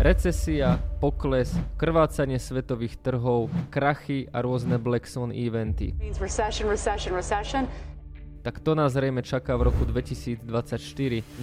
Recesia, pokles, krvácanie svetových trhov, krachy a rôzne Black Swan eventy. Recession, recession, recession tak to nás zrejme čaká v roku 2024.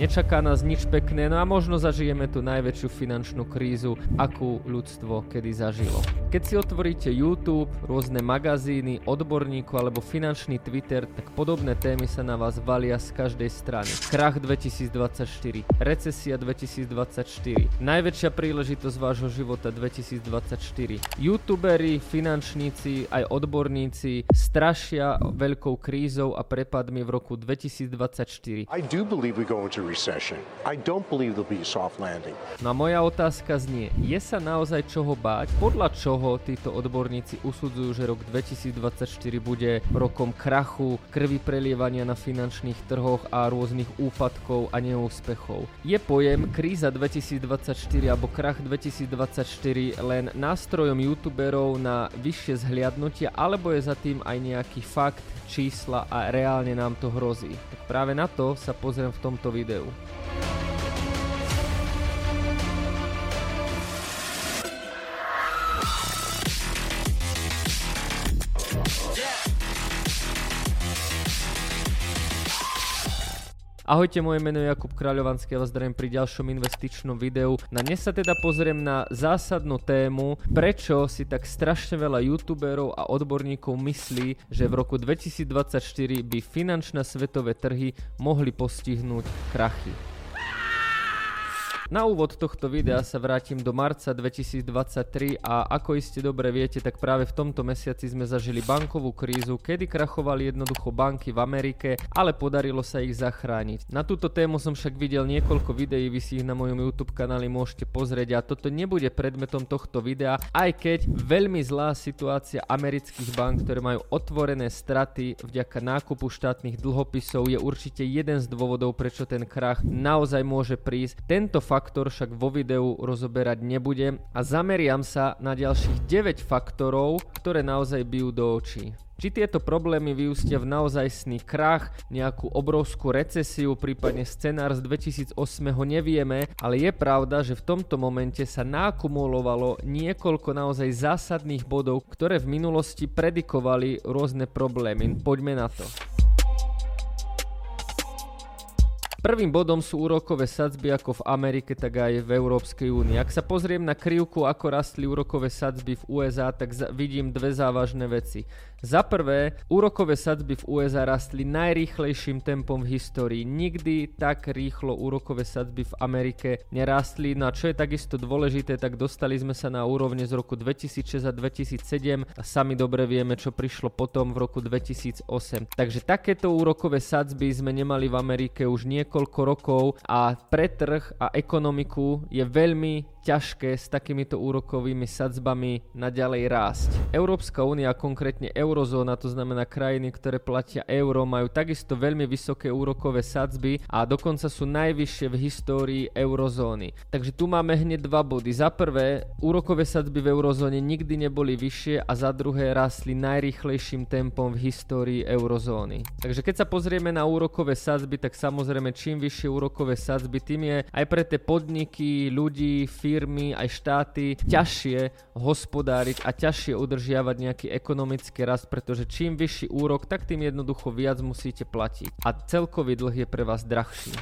Nečaká nás nič pekné, no a možno zažijeme tú najväčšiu finančnú krízu, akú ľudstvo kedy zažilo. Keď si otvoríte YouTube, rôzne magazíny, odborníkov alebo finančný Twitter, tak podobné témy sa na vás valia z každej strany. Krach 2024, recesia 2024, najväčšia príležitosť vášho života 2024. YouTuberi, finančníci, aj odborníci strašia veľkou krízou a prepad odhadmi v roku 2024. I do believe we go into recession. I don't believe there'll be a soft landing. No moja otázka znie, je sa naozaj čoho báť? Podľa čoho títo odborníci usudzujú, že rok 2024 bude rokom krachu, krvi prelievania na finančných trhoch a rôznych úpadkov a neúspechov? Je pojem kríza 2024 alebo krach 2024 len nástrojom youtuberov na vyššie zhliadnutia alebo je za tým aj nejaký fakt, čísla a reálne nám to hrozí. Tak práve na to sa pozriem v tomto videu. Ahojte, moje meno je Jakub Kráľovanský a vás zdravím pri ďalšom investičnom videu. Na dnes sa teda pozriem na zásadnú tému, prečo si tak strašne veľa youtuberov a odborníkov myslí, že v roku 2024 by finančné svetové trhy mohli postihnúť krachy. Na úvod tohto videa sa vrátim do marca 2023 a ako iste dobre viete, tak práve v tomto mesiaci sme zažili bankovú krízu, kedy krachovali jednoducho banky v Amerike, ale podarilo sa ich zachrániť. Na túto tému som však videl niekoľko videí, vy si ich na mojom YouTube kanáli môžete pozrieť a toto nebude predmetom tohto videa, aj keď veľmi zlá situácia amerických bank, ktoré majú otvorené straty vďaka nákupu štátnych dlhopisov je určite jeden z dôvodov, prečo ten krach naozaj môže prísť. Tento fakt faktor však vo videu rozoberať nebudem a zameriam sa na ďalších 9 faktorov, ktoré naozaj bijú do očí. Či tieto problémy vyústia v naozajstný krach, nejakú obrovskú recesiu, prípadne scenár z 2008 nevieme, ale je pravda, že v tomto momente sa nakumulovalo niekoľko naozaj zásadných bodov, ktoré v minulosti predikovali rôzne problémy. Poďme na to. Prvým bodom sú úrokové sadzby ako v Amerike, tak aj v Európskej únii. Ak sa pozriem na krivku, ako rastli úrokové sadzby v USA, tak vidím dve závažné veci. Za prvé, úrokové sadzby v USA rastli najrýchlejším tempom v histórii. Nikdy tak rýchlo úrokové sadzby v Amerike nerastli. No a čo je takisto dôležité, tak dostali sme sa na úrovne z roku 2006 a 2007 a sami dobre vieme, čo prišlo potom v roku 2008. Takže takéto úrokové sadzby sme nemali v Amerike už niekoľko rokov a pre trh a ekonomiku je veľmi ťažké s takýmito úrokovými sadzbami naďalej rásť. Európska únia, konkrétne eurozóna, to znamená krajiny, ktoré platia euro, majú takisto veľmi vysoké úrokové sadzby a dokonca sú najvyššie v histórii eurozóny. Takže tu máme hneď dva body. Za prvé, úrokové sadzby v eurozóne nikdy neboli vyššie a za druhé rastli najrýchlejším tempom v histórii eurozóny. Takže keď sa pozrieme na úrokové sadzby, tak samozrejme čím vyššie úrokové sadzby, tým je aj pre tie podniky, ľudí, firmy firmy, aj štáty ťažšie hospodáriť a ťažšie udržiavať nejaký ekonomický rast, pretože čím vyšší úrok, tak tým jednoducho viac musíte platiť. A celkový dlh je pre vás drahší.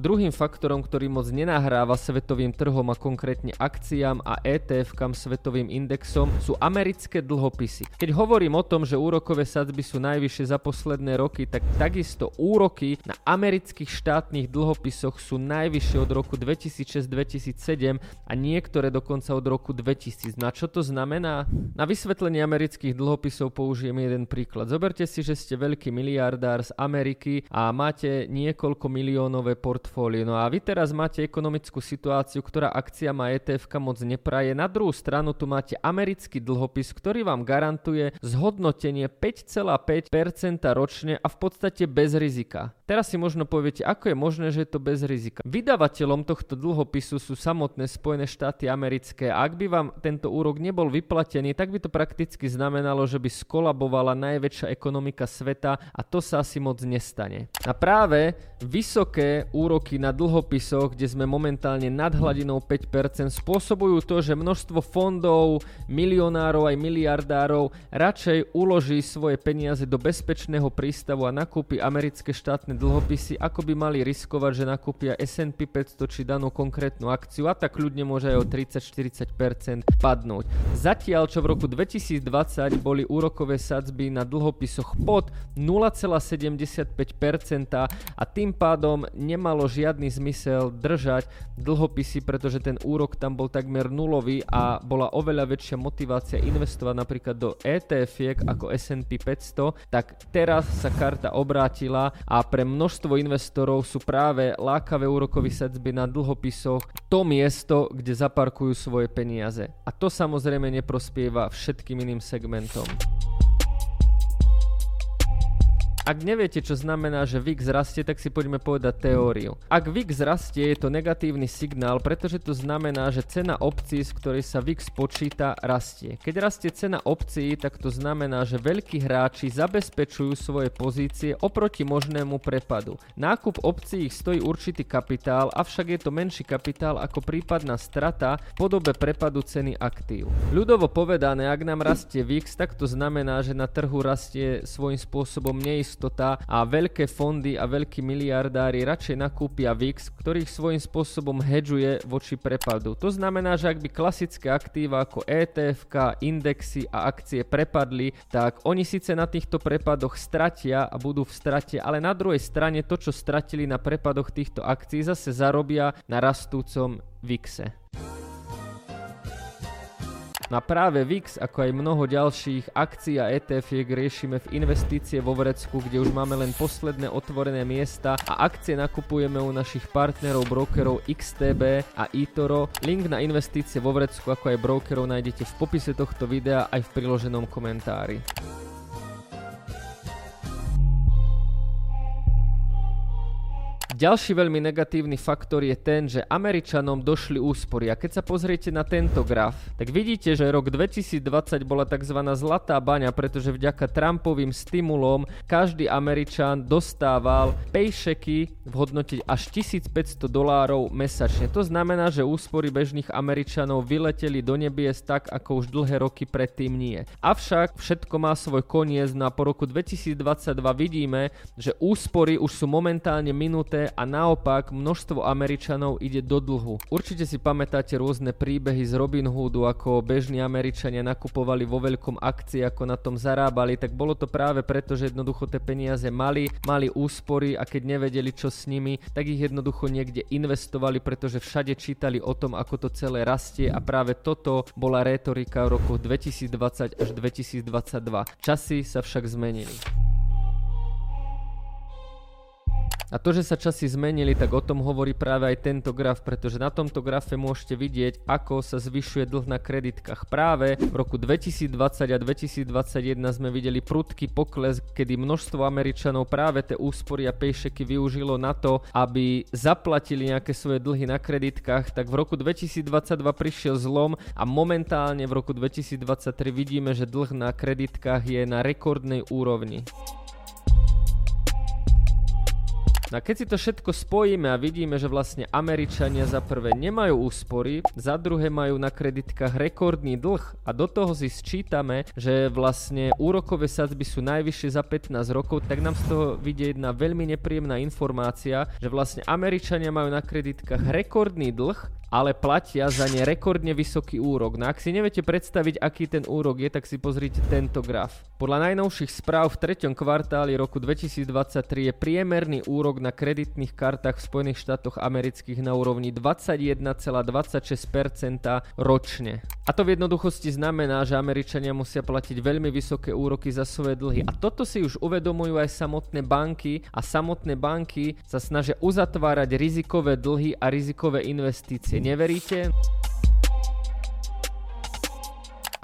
Druhým faktorom, ktorý moc nenahráva svetovým trhom a konkrétne akciám a ETF kam svetovým indexom sú americké dlhopisy. Keď hovorím o tom, že úrokové sadzby sú najvyššie za posledné roky, tak takisto úroky na amerických štátnych dlhopisoch sú najvyššie od roku 2006-2007 a niektoré dokonca od roku 2000. Na čo to znamená? Na vysvetlenie amerických dlhopisov použijem jeden príklad. Zoberte si, že ste veľký miliardár z Ameriky a máte niekoľko miliónové port portfólio. No a vy teraz máte ekonomickú situáciu, ktorá akcia má ETF moc nepraje. Na druhú stranu tu máte americký dlhopis, ktorý vám garantuje zhodnotenie 5,5% ročne a v podstate bez rizika. Teraz si možno poviete, ako je možné, že je to bez rizika. Vydavateľom tohto dlhopisu sú samotné Spojené štáty americké a ak by vám tento úrok nebol vyplatený, tak by to prakticky znamenalo, že by skolabovala najväčšia ekonomika sveta a to sa asi moc nestane. A práve vysoké úroky na dlhopisoch, kde sme momentálne nad hladinou 5%, spôsobujú to, že množstvo fondov, milionárov aj miliardárov radšej uloží svoje peniaze do bezpečného prístavu a nakúpi americké štátne dlhopisy, ako by mali riskovať, že nakúpia S&P 500 či danú konkrétnu akciu a tak ľudne môže aj o 30-40% padnúť. Zatiaľ, čo v roku 2020 boli úrokové sadzby na dlhopisoch pod 0,75% a tým pádom nemalo žiadny zmysel držať dlhopisy, pretože ten úrok tam bol takmer nulový a bola oveľa väčšia motivácia investovať napríklad do ETF ako S&P 500, tak teraz sa karta obrátila a pre množstvo investorov sú práve lákavé úrokové sadzby na dlhopisoch to miesto, kde zaparkujú svoje peniaze. A to samozrejme neprospieva všetkým iným segmentom. Ak neviete, čo znamená, že VIX rastie, tak si poďme povedať teóriu. Ak VIX rastie, je to negatívny signál, pretože to znamená, že cena opcií, z ktorej sa VIX počíta, rastie. Keď rastie cena opcií, tak to znamená, že veľkí hráči zabezpečujú svoje pozície oproti možnému prepadu. Nákup opcií ich stojí určitý kapitál, avšak je to menší kapitál ako prípadná strata v podobe prepadu ceny aktív. Ľudovo povedané, ak nám rastie VIX, tak to znamená, že na trhu rastie svojím spôsobom neistý neistota a veľké fondy a veľkí miliardári radšej nakúpia VIX, ktorých svojím spôsobom hedžuje voči prepadu. To znamená, že ak by klasické aktíva ako ETF, indexy a akcie prepadli, tak oni síce na týchto prepadoch stratia a budú v strate, ale na druhej strane to, čo stratili na prepadoch týchto akcií, zase zarobia na rastúcom VIXe. Na práve VIX, ako aj mnoho ďalších akcií a etf riešime v investície vo Vrecku, kde už máme len posledné otvorené miesta a akcie nakupujeme u našich partnerov brokerov XTB a eToro. Link na investície vo Vrecku, ako aj brokerov nájdete v popise tohto videa aj v priloženom komentári. Ďalší veľmi negatívny faktor je ten, že Američanom došli úspory. A keď sa pozriete na tento graf, tak vidíte, že rok 2020 bola tzv. zlatá baňa, pretože vďaka Trumpovým stimulom každý Američan dostával paychecky v hodnote až 1500 dolárov mesačne. To znamená, že úspory bežných Američanov vyleteli do nebies tak, ako už dlhé roky predtým nie. Avšak všetko má svoj koniec, no a po roku 2022 vidíme, že úspory už sú momentálne minuté a naopak množstvo Američanov ide do dlhu. Určite si pamätáte rôzne príbehy z Robin Hoodu, ako bežní Američania nakupovali vo veľkom akcii, ako na tom zarábali, tak bolo to práve preto, že jednoducho tie peniaze mali, mali úspory a keď nevedeli čo s nimi, tak ich jednoducho niekde investovali, pretože všade čítali o tom, ako to celé rastie a práve toto bola rétorika v roku 2020 až 2022. Časy sa však zmenili. A to, že sa časy zmenili, tak o tom hovorí práve aj tento graf, pretože na tomto grafe môžete vidieť, ako sa zvyšuje dlh na kreditkách. Práve v roku 2020 a 2021 sme videli prudký pokles, kedy množstvo Američanov práve tie úspory a pejšeky využilo na to, aby zaplatili nejaké svoje dlhy na kreditkách, tak v roku 2022 prišiel zlom a momentálne v roku 2023 vidíme, že dlh na kreditkách je na rekordnej úrovni. No a keď si to všetko spojíme a vidíme, že vlastne Američania za prvé nemajú úspory, za druhé majú na kreditkách rekordný dlh a do toho si sčítame, že vlastne úrokové sadzby sú najvyššie za 15 rokov, tak nám z toho vidie jedna veľmi nepríjemná informácia, že vlastne Američania majú na kreditkách rekordný dlh ale platia za ne rekordne vysoký úrok. No ak si neviete predstaviť, aký ten úrok je, tak si pozrite tento graf. Podľa najnovších správ v treťom kvartáli roku 2023 je priemerný úrok na kreditných kartách v Spojených štátoch amerických na úrovni 21,26% ročne. A to v jednoduchosti znamená, že Američania musia platiť veľmi vysoké úroky za svoje dlhy. A toto si už uvedomujú aj samotné banky a samotné banky sa snažia uzatvárať rizikové dlhy a rizikové investície neveríte?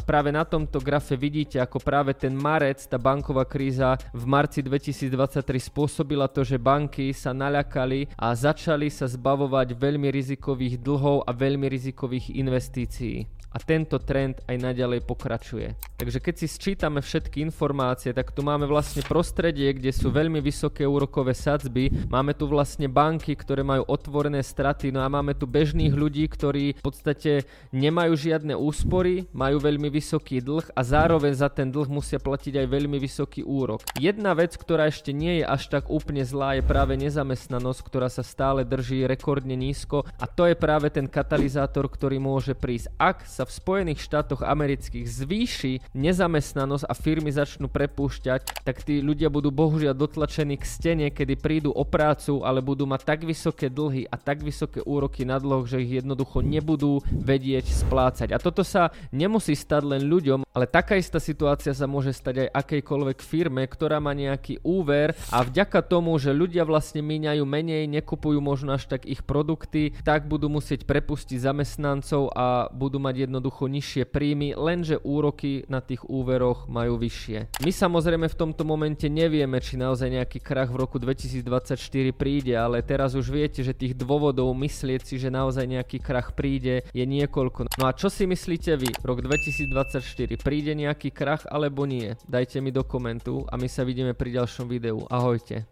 Práve na tomto grafe vidíte, ako práve ten marec, tá banková kríza v marci 2023 spôsobila to, že banky sa naľakali a začali sa zbavovať veľmi rizikových dlhov a veľmi rizikových investícií a tento trend aj naďalej pokračuje. Takže keď si sčítame všetky informácie, tak tu máme vlastne prostredie, kde sú veľmi vysoké úrokové sadzby, máme tu vlastne banky, ktoré majú otvorené straty, no a máme tu bežných ľudí, ktorí v podstate nemajú žiadne úspory, majú veľmi vysoký dlh a zároveň za ten dlh musia platiť aj veľmi vysoký úrok. Jedna vec, ktorá ešte nie je až tak úplne zlá, je práve nezamestnanosť, ktorá sa stále drží rekordne nízko a to je práve ten katalizátor, ktorý môže prísť. Ak sa v Spojených štátoch amerických zvýši nezamestnanosť a firmy začnú prepúšťať, tak tí ľudia budú bohužiaľ dotlačení k stene, kedy prídu o prácu, ale budú mať tak vysoké dlhy a tak vysoké úroky na dlhoch, že ich jednoducho nebudú vedieť splácať. A toto sa nemusí stať len ľuďom, ale taká istá situácia sa môže stať aj akejkoľvek firme, ktorá má nejaký úver a vďaka tomu, že ľudia vlastne míňajú menej, nekupujú možno až tak ich produkty, tak budú musieť prepustiť zamestnancov a budú mať jednoducho nižšie príjmy, lenže úroky na tých úveroch majú vyššie. My samozrejme v tomto momente nevieme, či naozaj nejaký krach v roku 2024 príde, ale teraz už viete, že tých dôvodov myslieť si, že naozaj nejaký krach príde je niekoľko. No a čo si myslíte vy? Rok 2024 príde nejaký krach alebo nie? Dajte mi do komentu a my sa vidíme pri ďalšom videu. Ahojte.